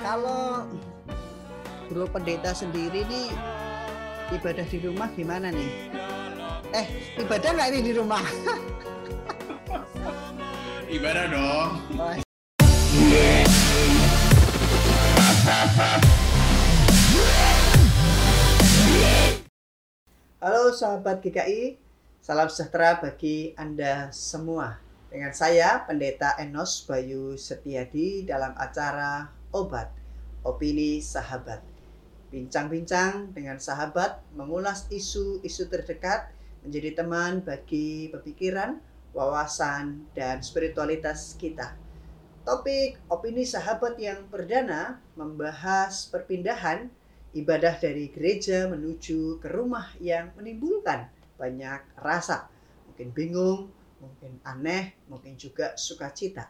Kalau Bro Pendeta sendiri nih ibadah di rumah gimana nih? Eh, ibadah nggak ini di rumah? Ibadah dong. Halo sahabat GKI, salam sejahtera bagi Anda semua. Dengan saya, Pendeta Enos Bayu Setiadi dalam acara Obat, Opini Sahabat. Bincang-bincang dengan sahabat, mengulas isu-isu terdekat, menjadi teman bagi pemikiran, wawasan, dan spiritualitas kita. Topik Opini Sahabat yang perdana membahas perpindahan ibadah dari gereja menuju ke rumah yang menimbulkan banyak rasa. Mungkin bingung, mungkin aneh, mungkin juga sukacita.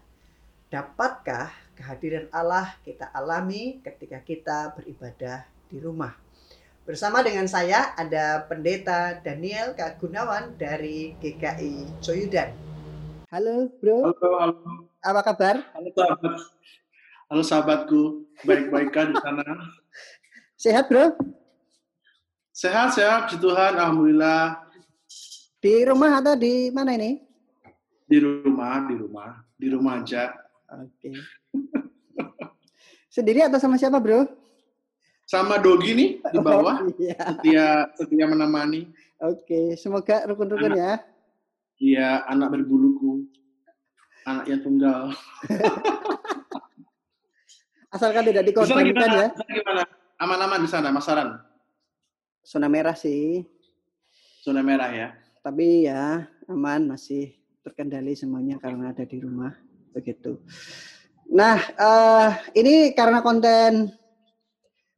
Dapatkah kehadiran Allah kita alami ketika kita beribadah di rumah? Bersama dengan saya ada Pendeta Daniel Kagunawan dari GKI Coyudan. Halo bro, Halo, halo, apa kabar? halo sahabat. Halo sahabatku, baik-baikan di sana. Sehat bro? Sehat-sehat, puji Tuhan, Alhamdulillah. Di rumah atau di mana ini? Di rumah, di rumah, di rumah aja. Oke. Sendiri atau sama siapa bro? Sama Dogi nih di bawah, Oh, iya. setia, setia menemani. Oke, semoga rukun-rukun ya. Iya, anak berbuluku, anak yang tunggal. Asalkan tidak dikorbankan ya. Gimana? Aman-aman di sana, Masaran. Zona merah sih, Zona merah ya. tapi ya aman masih terkendali semuanya karena ada di rumah begitu. Nah, eh, ini karena konten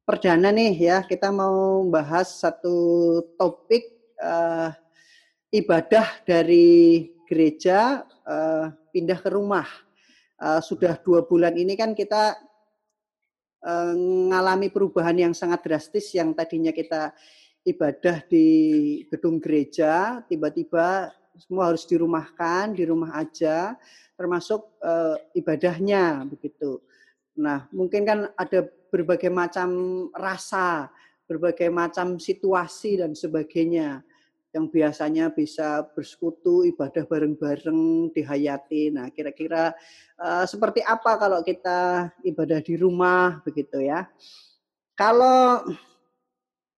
perdana nih ya, kita mau bahas satu topik eh, ibadah dari gereja eh, pindah ke rumah. Eh, sudah dua bulan ini kan kita eh, mengalami perubahan yang sangat drastis yang tadinya kita ibadah di gedung gereja, tiba-tiba semua harus dirumahkan, di rumah aja, termasuk eh, ibadahnya begitu. Nah, mungkin kan ada berbagai macam rasa, berbagai macam situasi dan sebagainya yang biasanya bisa bersekutu ibadah bareng-bareng dihayati. Nah, kira-kira eh, seperti apa kalau kita ibadah di rumah begitu ya? Kalau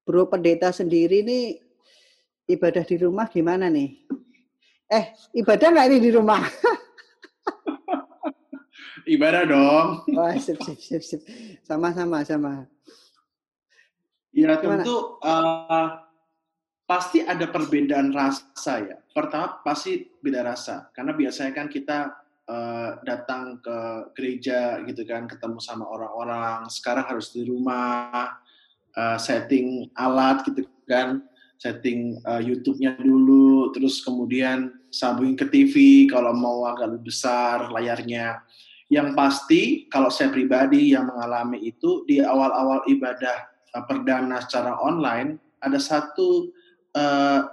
Bro Pendeta sendiri nih ibadah di rumah gimana nih? Eh, ibadah nggak ini di rumah? Ibadah dong. Wah, sip, sip, sip, sip. Sama-sama, sama. Ya Gimana? tentu eh, pasti ada perbedaan rasa ya. Pertama pasti beda rasa karena biasanya kan kita eh, datang ke gereja gitu kan, ketemu sama orang-orang. Sekarang harus di rumah, eh, setting alat gitu kan, setting eh, YouTube-nya dulu, terus kemudian sambungin ke TV kalau mau agak lebih besar layarnya. Yang pasti kalau saya pribadi yang mengalami itu di awal-awal ibadah uh, perdana secara online ada satu uh,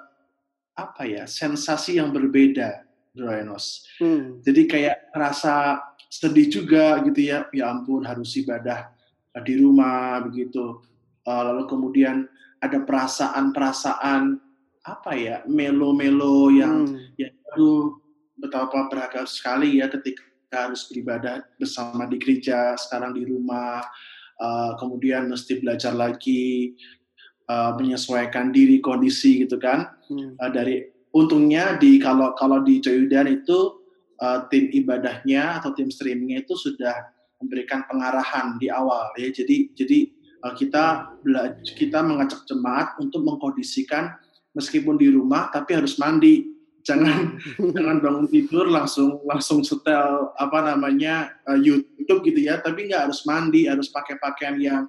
apa ya sensasi yang berbeda Droenos. Hmm. Jadi kayak rasa sedih juga gitu ya, ya ampun harus ibadah uh, di rumah begitu. Uh, lalu kemudian ada perasaan-perasaan apa ya melo-melo yang Hmm. ya aduh betapa berharga sekali ya ketika harus beribadah bersama di gereja sekarang di rumah uh, kemudian mesti belajar lagi uh, menyesuaikan diri kondisi gitu kan Hmm. Uh, dari untungnya di kalau kalau di Coyudan itu uh, tim ibadahnya atau tim streamingnya itu sudah memberikan pengarahan di awal ya jadi jadi kita bela- kita mengajak jemaat untuk mengkondisikan meskipun di rumah tapi harus mandi jangan jangan bangun tidur langsung langsung setel apa namanya uh, YouTube gitu ya tapi nggak harus mandi harus pakai pakaian yang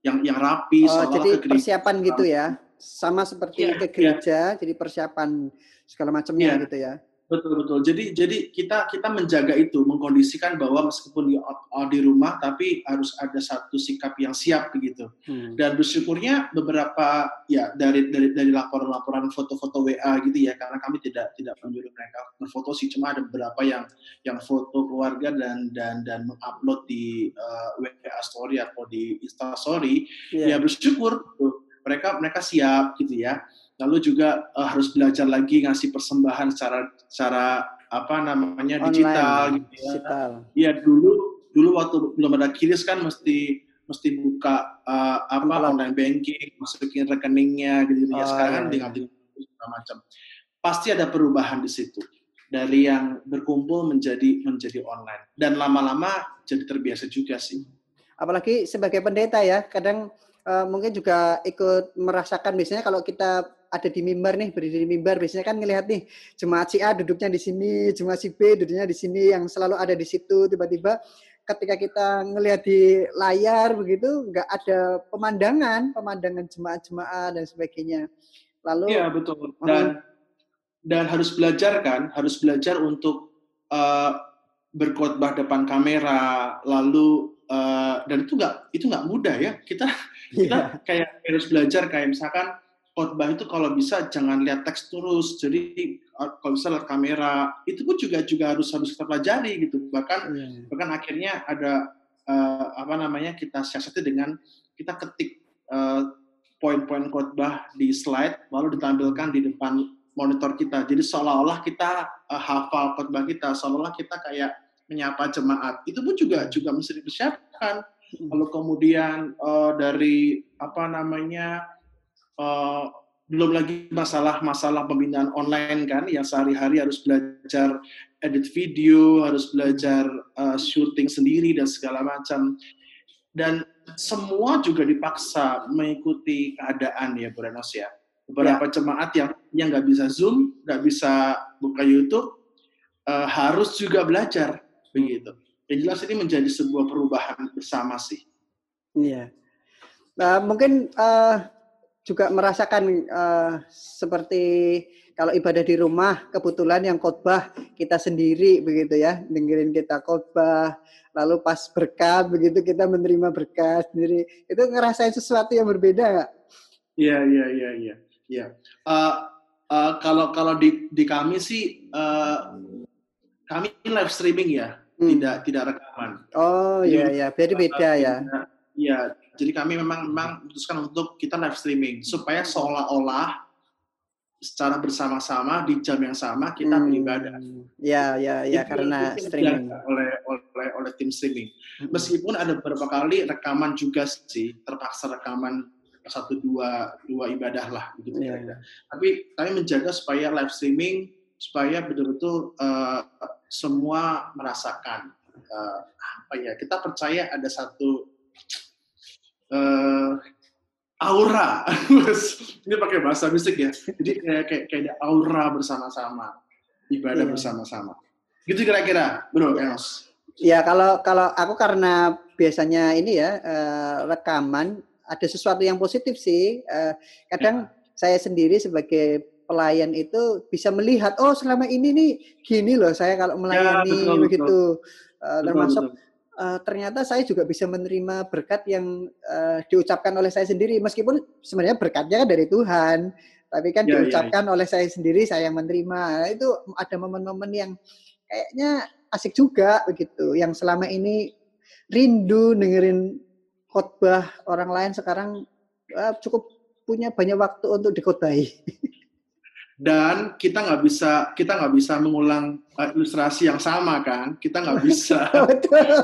yang yang rapi Oh, jadi ke persiapan gitu ya. Sama seperti Iya, ke iya. gereja, jadi persiapan segala macamnya Iya. gitu ya. Betul betul. Jadi jadi kita kita menjaga itu, mengkondisikan bahwa meskipun di, di rumah tapi harus ada satu sikap yang siap begitu. Hmm. Dan bersyukurnya beberapa ya dari dari dari laporan-laporan foto-foto WA gitu ya karena kami tidak tidak menyuruh mereka berfoto sih cuma ada beberapa yang yang foto keluarga dan dan dan mengupload di uh, eh, WA story atau di Insta story. Yeah. Ya bersyukur mereka mereka siap gitu ya lalu juga uh, harus belajar lagi ngasih persembahan secara secara apa namanya Online, digital gitu ya. Digital. Iya dulu dulu waktu belum ada kiris kan mesti mesti buka uh, apa Ampel. online banking, masukin rekeningnya gitu, ya. oh, Sekarang kan iya, tinggal iya. segala macam. Pasti ada perubahan di situ dari yang berkumpul menjadi menjadi online dan lama-lama jadi terbiasa juga sih. Apalagi sebagai pendeta ya, kadang uh, mungkin juga ikut merasakan biasanya kalau kita ada di mimbar nih, berdiri di mimbar, biasanya kan ngelihat nih, jemaat si A duduknya di sini, jemaat si B duduknya di sini, yang selalu ada di situ, tiba-tiba ketika kita ngelihat di layar begitu, nggak ada pemandangan, pemandangan jemaat-jemaat dan sebagainya. Lalu Iya, betul. Dan dan harus belajar kan, harus belajar untuk uh, berkhotbah depan kamera, lalu uh, dan itu nggak itu nggak mudah ya. Kita kita yeah. kayak harus belajar kayak misalkan khotbah itu kalau bisa jangan lihat teks terus. Jadi kalau bisa lihat kamera, itu pun juga juga harus harus kita pelajari gitu. Bahkan yeah. bahkan akhirnya ada uh, apa namanya kita siasati dengan kita ketik uh, poin-poin khotbah di slide lalu ditampilkan di depan monitor kita. Jadi seolah-olah kita uh, hafal khotbah kita, seolah-olah kita kayak menyapa jemaat. Itu pun juga juga mesti dipersiapkan. Hmm. Lalu kemudian uh, dari apa namanya uh, belum lagi masalah-masalah pembinaan online kan yang sehari-hari harus belajar edit video, harus belajar uh, syuting sendiri dan segala macam. Dan semua juga dipaksa mengikuti keadaan ya Bu Renos ya. Beberapa ya. jemaat yang yang nggak bisa Zoom, nggak bisa buka YouTube, uh, harus juga belajar begitu. Yang jelas ini menjadi sebuah perubahan bersama sih. Iya. Nah, mungkin uh, juga merasakan uh, seperti kalau ibadah di rumah kebetulan yang khotbah kita sendiri begitu ya dengerin kita khotbah lalu pas berkat begitu kita menerima berkat sendiri itu ngerasain sesuatu yang berbeda nggak? Iya iya iya iya iya uh, uh, kalau kalau di di kami sih uh, kami live streaming ya hmm. tidak tidak rekaman. Oh iya iya jadi beda ya. Iya jadi kami memang memang memutuskan untuk kita live streaming supaya seolah-olah secara bersama-sama di jam yang sama kita hmm. beribadah. Ya, ya, ya itu, karena itu streaming oleh oleh oleh tim streaming. Hmm. Meskipun ada beberapa kali rekaman juga sih, terpaksa rekaman satu dua dua ibadah lah gitu ya, ya. Tapi kami menjaga supaya live streaming supaya betul-betul uh, semua merasakan uh, apa ya kita percaya ada satu uh, aura. Ini pakai bahasa mistik ya. Jadi kayak kayak kayak ada aura bersama-sama, ibadah yeah. bersama-sama. Gitu kira-kira, Bro Enos. Ya kalau kalau aku karena biasanya ini ya uh, rekaman ada sesuatu yang positif sih. Uh, kadang ya. saya sendiri sebagai pelayan itu bisa melihat oh selama ini nih gini loh saya kalau melayani ya, betul, begitu. Betul. Uh, termasuk betul uh, ternyata saya juga bisa menerima berkat yang uh, diucapkan oleh saya sendiri. Meskipun sebenarnya berkatnya kan dari Tuhan tapi kan ya, diucapkan ya, ya. oleh saya sendiri saya yang menerima. Nah, itu ada momen-momen yang kayaknya asik juga begitu. Yang selama ini rindu dengerin khotbah orang lain sekarang uh, cukup punya banyak waktu untuk dikhotbahi dan kita nggak bisa kita nggak bisa mengulang uh, ilustrasi yang sama kan? Kita nggak bisa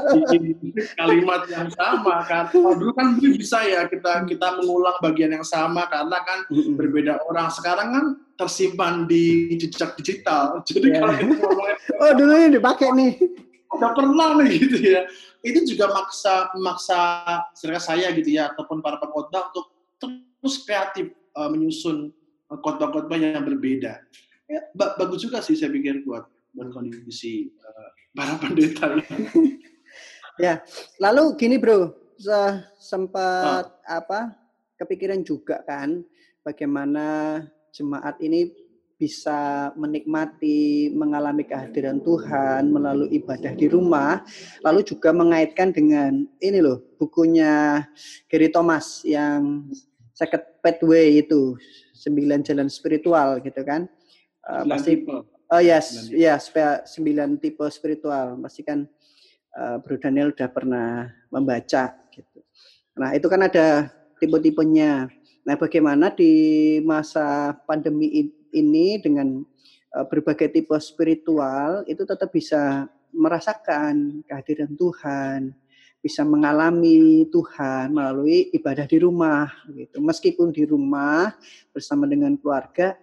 kalimat yang sama kan? Oh, dulu kan bisa ya kita kita mengulang bagian yang sama karena kan berbeda orang. Sekarang kan tersimpan di jejak digital. Jadi yeah. kalau kita oh dulu ini dipakai nih. Nggak pernah nih gitu ya. Itu juga maksa maksa saya gitu ya ataupun para pengkhotbah untuk terus kreatif uh, menyusun khotbah-khotbah yang berbeda. Ya, bagus juga sih saya pikir buat buat kondisi uh, para pendeta ya, lalu gini bro, sempat oh. apa kepikiran juga kan bagaimana jemaat ini bisa menikmati, mengalami kehadiran Tuhan melalui ibadah di rumah, lalu juga mengaitkan dengan ini loh bukunya Gary Thomas yang Second Pathway itu sembilan jalan spiritual gitu kan. Uh, pasti Oh yes, ya yes, sembilan tipe spiritual. Pasti kan uh, Bro Daniel udah pernah membaca gitu. Nah, itu kan ada tipe-tipenya. Nah, bagaimana di masa pandemi ini dengan uh, berbagai tipe spiritual itu tetap bisa merasakan kehadiran Tuhan, bisa mengalami Tuhan melalui ibadah di rumah gitu. Meskipun di rumah bersama dengan keluarga,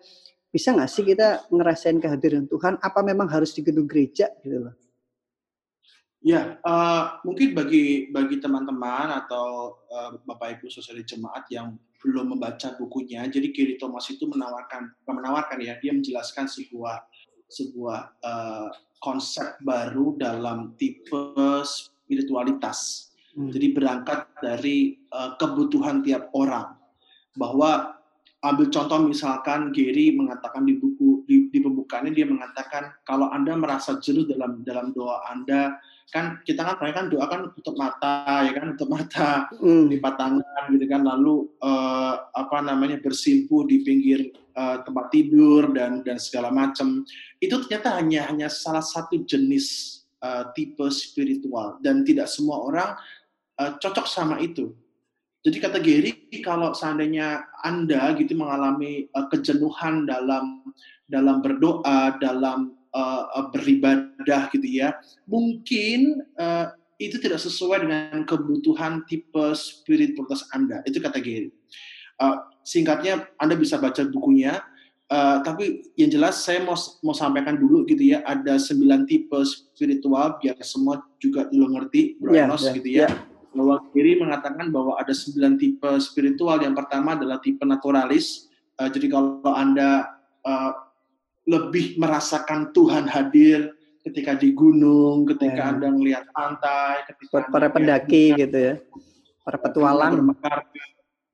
bisa nggak sih kita ngerasain kehadiran Tuhan? Apa memang harus di gedung gereja gitu loh? Ya, uh, mungkin bagi bagi teman-teman atau uh, bapak ibu saudara jemaat yang belum membaca bukunya, jadi Kiri Thomas itu menawarkan, menawarkan ya, dia menjelaskan sebuah sebuah uh, konsep baru dalam tipe spiritualitas. Hmm. Jadi berangkat dari uh, kebutuhan tiap orang, bahwa ambil contoh misalkan Gary mengatakan di buku di, di pembukaannya dia mengatakan kalau anda merasa jenuh dalam dalam doa anda kan kita kan kan doa kan untuk mata ya kan untuk mata mm. di tangan gitu kan lalu uh, apa namanya bersimpu di pinggir uh, tempat tidur dan dan segala macam itu ternyata hanya hanya salah satu jenis uh, tipe spiritual dan tidak semua orang uh, cocok sama itu jadi kata Gary, kalau seandainya Anda gitu mengalami uh, kejenuhan dalam dalam berdoa, dalam uh, beribadah gitu ya, mungkin uh, itu tidak sesuai dengan kebutuhan tipe spiritualitas Anda. Itu kata Gary. Uh, singkatnya Anda bisa baca bukunya, uh, tapi yang jelas saya mau mau sampaikan dulu gitu ya, ada sembilan tipe spiritual biar semua juga lo ngerti, Bro yeah, yeah, gitu ya. Yeah bahwa kiri mengatakan bahwa ada sembilan tipe spiritual. Yang pertama adalah tipe naturalis. Uh, jadi kalau Anda uh, lebih merasakan Tuhan hadir ketika di gunung, ketika ya. Anda melihat pantai, ketika para pendaki gitu ya. Para petualang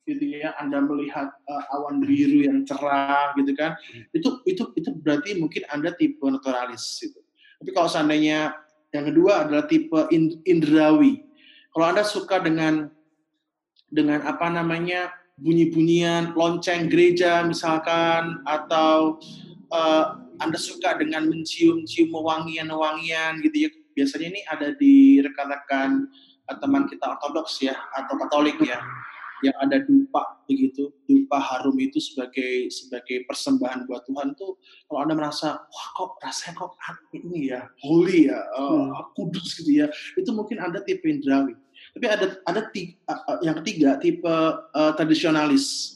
gitu ya Anda melihat uh, awan biru yang cerah gitu kan itu itu itu berarti mungkin Anda tipe naturalis gitu. Tapi kalau seandainya yang kedua adalah tipe indrawi kalau Anda suka dengan dengan apa namanya bunyi-bunyian lonceng gereja misalkan atau uh, Anda suka dengan mencium-cium wangian-wangian gitu ya. Biasanya ini ada di rekan-rekan uh, teman kita ortodoks ya atau katolik ya yang ada dupa begitu dupa harum itu sebagai sebagai persembahan buat Tuhan tuh kalau anda merasa wah kok rasanya kok ini ya holy ya uh, hmm. kudus gitu ya itu mungkin anda tipe indrawi tapi ada ada tiga, yang ketiga tipe uh, tradisionalis.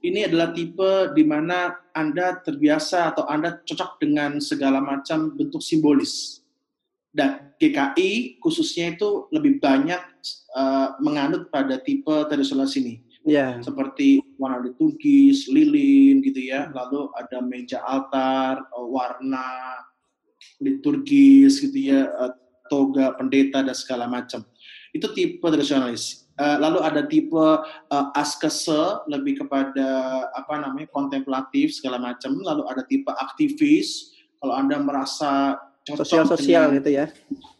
Ini adalah tipe di mana Anda terbiasa atau Anda cocok dengan segala macam bentuk simbolis. Dan GKI khususnya itu lebih banyak uh, menganut pada tipe tradisionalis ini. Yeah. Seperti warna liturgis, lilin gitu ya. Lalu ada meja altar, uh, warna liturgis gitu ya, uh, toga pendeta dan segala macam. Itu tipe tradisionalis. Uh, lalu ada tipe uh, askese lebih kepada apa namanya kontemplatif segala macam. Lalu ada tipe aktivis. Kalau anda merasa sosial sosial gitu ya?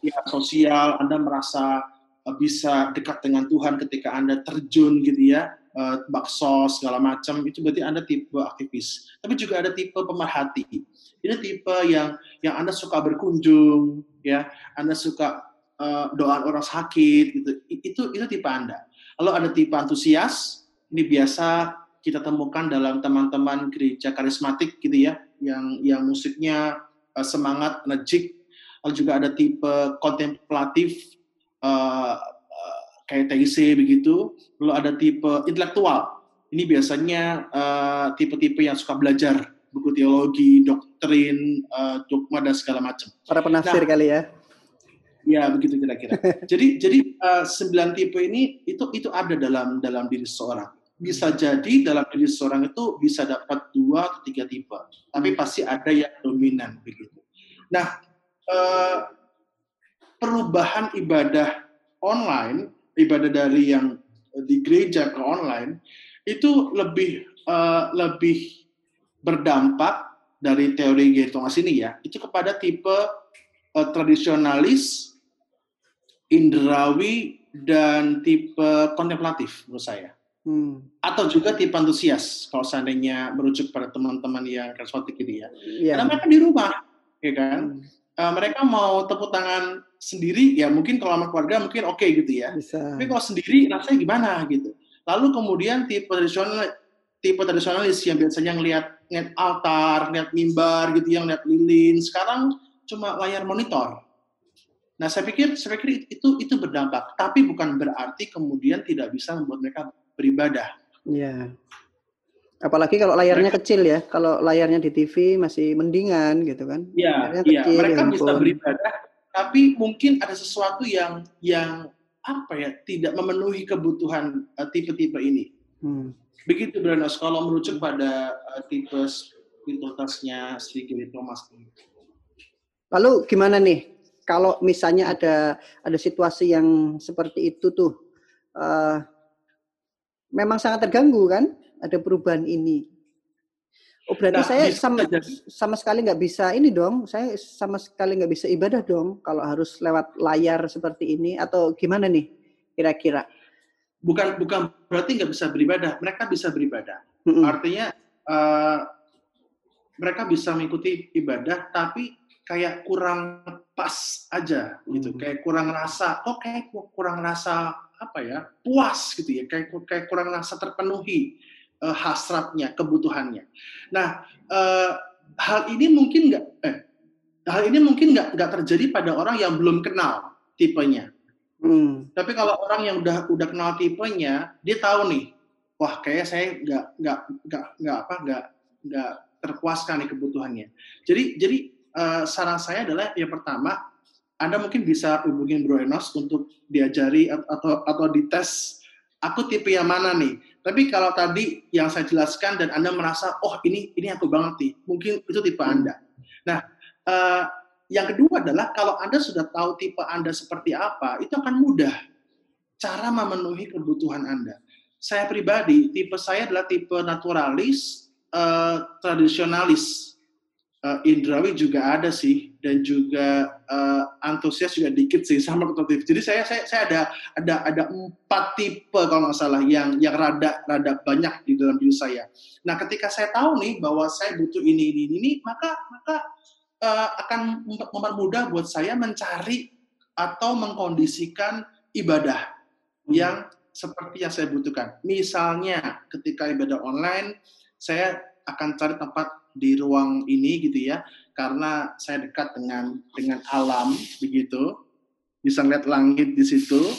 Ya sosial. Anda merasa uh, bisa dekat dengan Tuhan ketika anda terjun gitu ya, uh, bakso segala macam. Itu berarti anda tipe aktivis. Tapi juga ada tipe pemerhati. Ini tipe yang yang anda suka berkunjung, ya. Anda suka uh, doa orang sakit gitu itu itu tipe anda lalu ada tipe antusias ini biasa kita temukan dalam teman-teman gereja karismatik gitu ya yang yang musiknya uh, semangat energik lalu juga ada tipe kontemplatif uh, uh, kayak TIC begitu lalu ada tipe intelektual ini biasanya tipe-tipe uh, yang suka belajar buku teologi, doktrin, uh, dogma dan segala macam. Para penafsir nah, kali ya. Ya begitu kira-kira. jadi jadi uh, sembilan tipe ini itu itu ada dalam dalam diri seseorang. Bisa jadi dalam diri seseorang itu bisa dapat dua atau tiga tipe, tapi hmm. pasti ada yang dominan begitu. Nah uh, perubahan ibadah online, ibadah dari yang di gereja ke online itu lebih uh, lebih berdampak dari teori Gary Thomas ini ya, itu kepada tipe uh, tradisionalis, indrawi, dan tipe kontemplatif menurut saya. Hmm. Atau juga tipe antusias kalau seandainya merujuk pada teman-teman yang karismatik ini ya. Yeah. Karena mereka di rumah, ya kan. Hmm. Uh, mereka mau tepuk tangan sendiri ya mungkin kalau sama keluarga mungkin oke okay, gitu ya. Bisa. Tapi kalau sendiri rasanya gimana gitu. Lalu kemudian tipe tradisional tipe tradisionalis yang biasanya ngelihat ngeliat altar, ngeliat mimbar gitu yang ngeliat lilin, sekarang cuma layar monitor. Nah, saya pikir saya pikir itu itu berdampak, tapi bukan berarti kemudian tidak bisa membuat mereka beribadah. Iya. Apalagi kalau layarnya mereka, kecil ya. Kalau layarnya di TV masih mendingan gitu kan. Iya, iya. Mereka bisa beribadah, tapi mungkin ada sesuatu yang yang apa ya tidak memenuhi kebutuhan uh, tipe-tipe ini. Hmm. Begitu Branos kalau merujuk pada uh, tipe spiritualitasnya Sri Giri Thomas. Lalu gimana nih kalau misalnya ada ada situasi yang seperti itu tuh uh, memang sangat terganggu kan ada perubahan ini. Oh berarti nah, saya sama sama sekali nggak bisa ini dong. Saya sama sekali nggak bisa ibadah dong kalau harus lewat layar seperti ini atau gimana nih kira-kira? Bukan bukan berarti nggak bisa beribadah. Mereka bisa beribadah. Mm -hmm. Artinya uh, mereka bisa mengikuti ibadah tapi kayak kurang pas aja gitu. Mm -hmm. Kayak kurang rasa. Oh kayak kurang rasa apa ya puas gitu ya kayak kayak kurang rasa terpenuhi uh, hasratnya kebutuhannya nah uh, hal ini mungkin nggak eh hal ini mungkin nggak nggak terjadi pada orang yang belum kenal tipenya hmm. tapi kalau orang yang udah udah kenal tipenya dia tahu nih wah kayak saya nggak nggak nggak nggak apa nggak nggak terpuaskan nih kebutuhannya jadi jadi uh, saran saya adalah yang pertama anda mungkin bisa hubungin Bro Enos untuk diajari atau atau dites aku tipe yang mana nih. Tapi kalau tadi yang saya jelaskan dan Anda merasa oh ini ini aku banget nih, mungkin itu tipe Anda. Nah, uh, yang kedua adalah kalau Anda sudah tahu tipe Anda seperti apa, itu akan mudah cara memenuhi kebutuhan Anda. Saya pribadi, tipe saya adalah tipe naturalis, uh, tradisionalis uh, Indrawi juga ada sih dan juga uh, antusias juga dikit sih sama kompetitif. Jadi saya saya saya ada ada ada empat tipe kalau nggak salah yang yang rada rada banyak di dalam diri saya. Nah ketika saya tahu nih bahwa saya butuh ini ini ini maka maka uh, akan mempermudah buat saya mencari atau mengkondisikan ibadah hmm. yang seperti yang saya butuhkan. Misalnya ketika ibadah online saya akan cari tempat di ruang ini gitu ya karena saya dekat dengan dengan alam begitu. Bisa lihat langit di situ.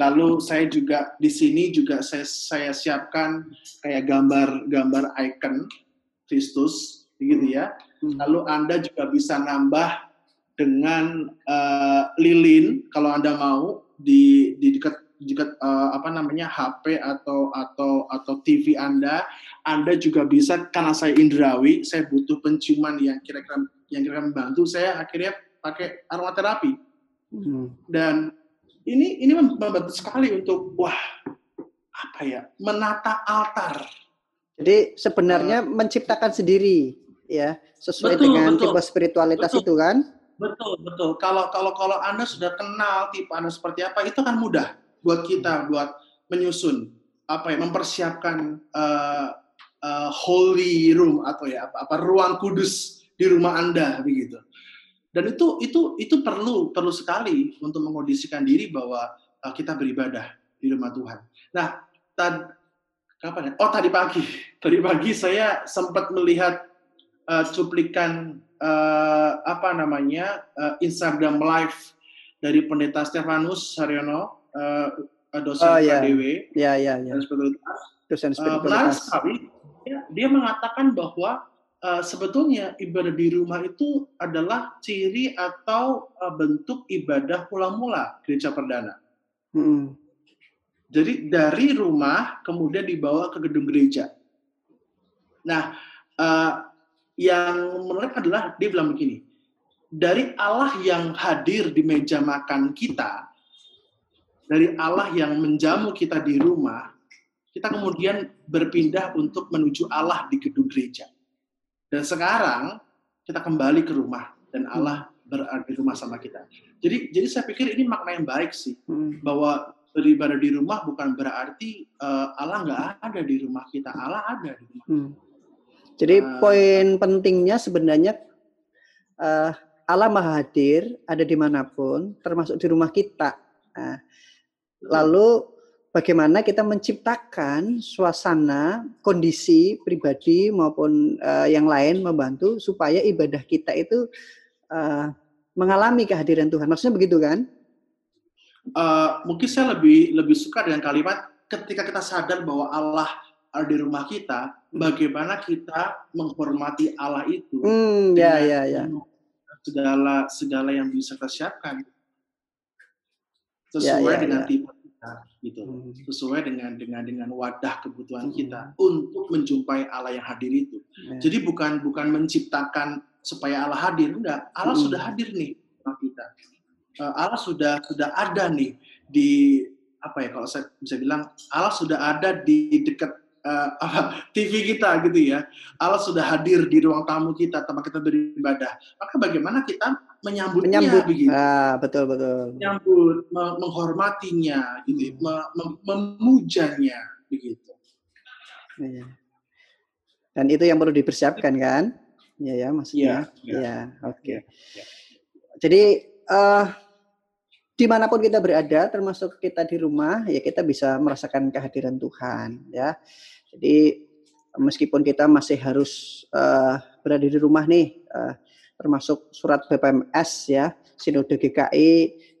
Lalu saya juga di sini juga saya saya siapkan kayak gambar-gambar icon Kristus gitu ya. Hmm. lalu anda juga bisa nambah dengan uh, lilin kalau anda mau di di dekat jika uh, apa namanya HP atau atau atau TV Anda, Anda juga bisa karena saya indrawi, saya butuh penciuman yang kira-kira yang kira-kira membantu saya akhirnya pakai aromaterapi. Hmm. Dan ini ini membantu sekali untuk wah apa ya menata altar. Jadi sebenarnya uh, menciptakan sendiri ya sesuai betul, dengan betul, tipe spiritualitas betul, itu kan? Betul betul. Kalau kalau kalau anda sudah kenal tipe anda seperti apa itu kan mudah buat kita buat menyusun apa ya mempersiapkan uh, uh, holy room atau ya apa, apa ruang kudus di rumah anda begitu dan itu itu itu perlu perlu sekali untuk mengondisikan diri bahwa uh, kita beribadah di rumah Tuhan. Nah, tad, kapan ya? Oh tadi pagi, tadi pagi saya sempat melihat uh, cuplikan uh, apa namanya uh, Instagram live dari pendeta Stefanus Saryono uh, dosen oh, yeah. KDW, yeah, yeah, yeah. dosen spiritualitas. Uh, sekali, ya, dia mengatakan bahwa uh, sebetulnya ibadah di rumah itu adalah ciri atau uh, bentuk ibadah mula-mula gereja perdana. Hmm. Jadi dari rumah kemudian dibawa ke gedung gereja. Nah, uh, yang menarik adalah dia bilang begini, dari Allah yang hadir di meja makan kita, dari Allah yang menjamu kita di rumah, kita kemudian berpindah untuk menuju Allah di gedung gereja. Dan sekarang kita kembali ke rumah dan Allah berada di rumah sama kita. Jadi jadi saya pikir ini makna yang baik sih Hmm. bahwa beribadah di rumah bukan berarti eh, Allah nggak ada di rumah kita. Allah ada di rumah. Hmm. Jadi Ah. poin pentingnya sebenarnya eh, Allah Maha Hadir ada di mana pun, termasuk di rumah kita. Nah, lalu bagaimana kita menciptakan suasana, kondisi pribadi maupun eh, yang lain membantu supaya ibadah kita itu eh, mengalami kehadiran Tuhan. Maksudnya begitu kan? Eh, mungkin saya lebih lebih suka dengan kalimat ketika kita sadar bahwa Allah ada di rumah kita, bagaimana kita menghormati Allah itu Hmm, ya ya ya. segala segala yang bisa kita siapkan sesuai Ya, ya, dengan ya. tipe kita gitu Hmm. sesuai dengan dengan dengan wadah kebutuhan Hmm. kita untuk menjumpai Allah yang hadir itu Ya. jadi bukan bukan menciptakan supaya Allah hadir enggak Allah Hmm. sudah hadir nih sama kita Eh, Allah sudah sudah ada nih di apa ya kalau saya bisa bilang Allah sudah ada di dekat eh, apa, TV kita gitu ya Allah sudah hadir di ruang tamu kita tempat kita beribadah maka bagaimana kita menyambutnya Menyambut. begitu Ah, betul betul. menyambut me- menghormatinya gitu me- mem- memujanya begitu Iya. Dan itu yang perlu dipersiapkan kan? Iya ya maksudnya. Iya. Iya, oke. Iya, iya. Jadi eh di mana pun kita berada, termasuk kita di rumah, ya kita bisa merasakan kehadiran Tuhan, ya. Jadi meskipun kita masih harus eh, berada di rumah nih, eh, termasuk surat BPMS ya, Sinode GKI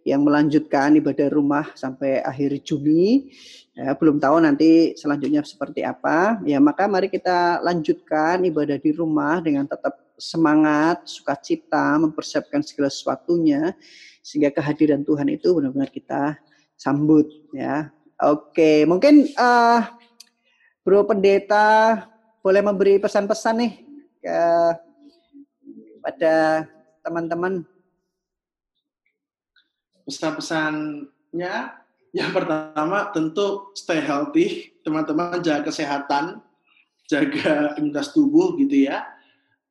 yang melanjutkan ibadah rumah sampai akhir Juni. Ya, belum tahu nanti selanjutnya seperti apa. Ya, maka mari kita lanjutkan ibadah di rumah dengan tetap semangat, sukacita, mempersiapkan segala sesuatunya sehingga kehadiran Tuhan itu benar-benar kita sambut ya. Oke, mungkin eh Bro Pendeta boleh memberi pesan-pesan nih ke pada teman-teman. pesan-pesannya yang pertama tentu stay healthy teman-teman jaga kesehatan jaga imunitas tubuh gitu ya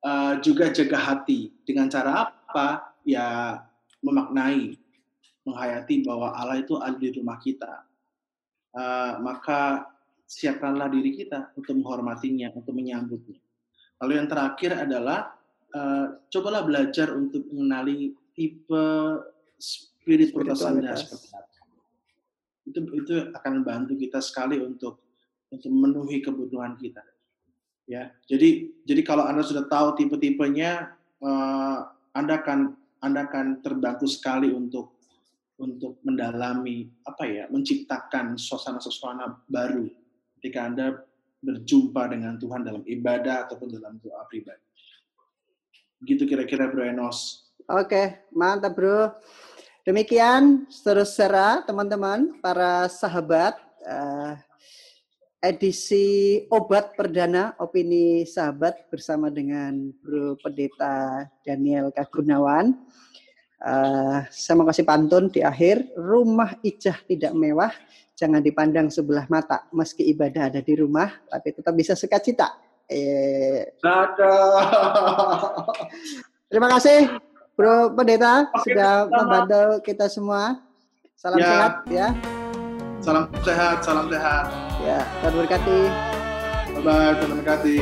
Eh, juga jaga hati dengan cara apa ya memaknai menghayati bahwa Allah itu ada di rumah kita Eh, maka siapkanlah diri kita untuk menghormatinya untuk menyambutnya lalu yang terakhir adalah eh, cobalah belajar untuk mengenali tipe spirit Anda Spiritualitas. seperti apa. Itu itu akan membantu kita sekali untuk untuk memenuhi kebutuhan kita. Ya. Jadi jadi kalau Anda sudah tahu tipe-tipenya eh, Anda akan Anda akan terbantu sekali untuk untuk mendalami apa ya, menciptakan suasana-suasana baru ketika Anda berjumpa dengan Tuhan dalam ibadah ataupun dalam doa pribadi. Begitu kira-kira Bro Enos. Oke, mantap bro. Demikian saudara teman-teman, para sahabat, eh, edisi obat perdana opini sahabat bersama dengan Bro Pendeta Daniel Kagunawan. Eh, saya mau kasih pantun di akhir, rumah ijah tidak mewah, jangan dipandang sebelah mata, meski ibadah ada di rumah, tapi tetap bisa sukacita. Eh, terima kasih Bro Pendeta Oke, sudah sama. membantu kita semua. Salam Ya. sehat ya. salam sehat, salam sehat. Ya, Tuhan berkati. Bye-bye, Tuhan memberkati.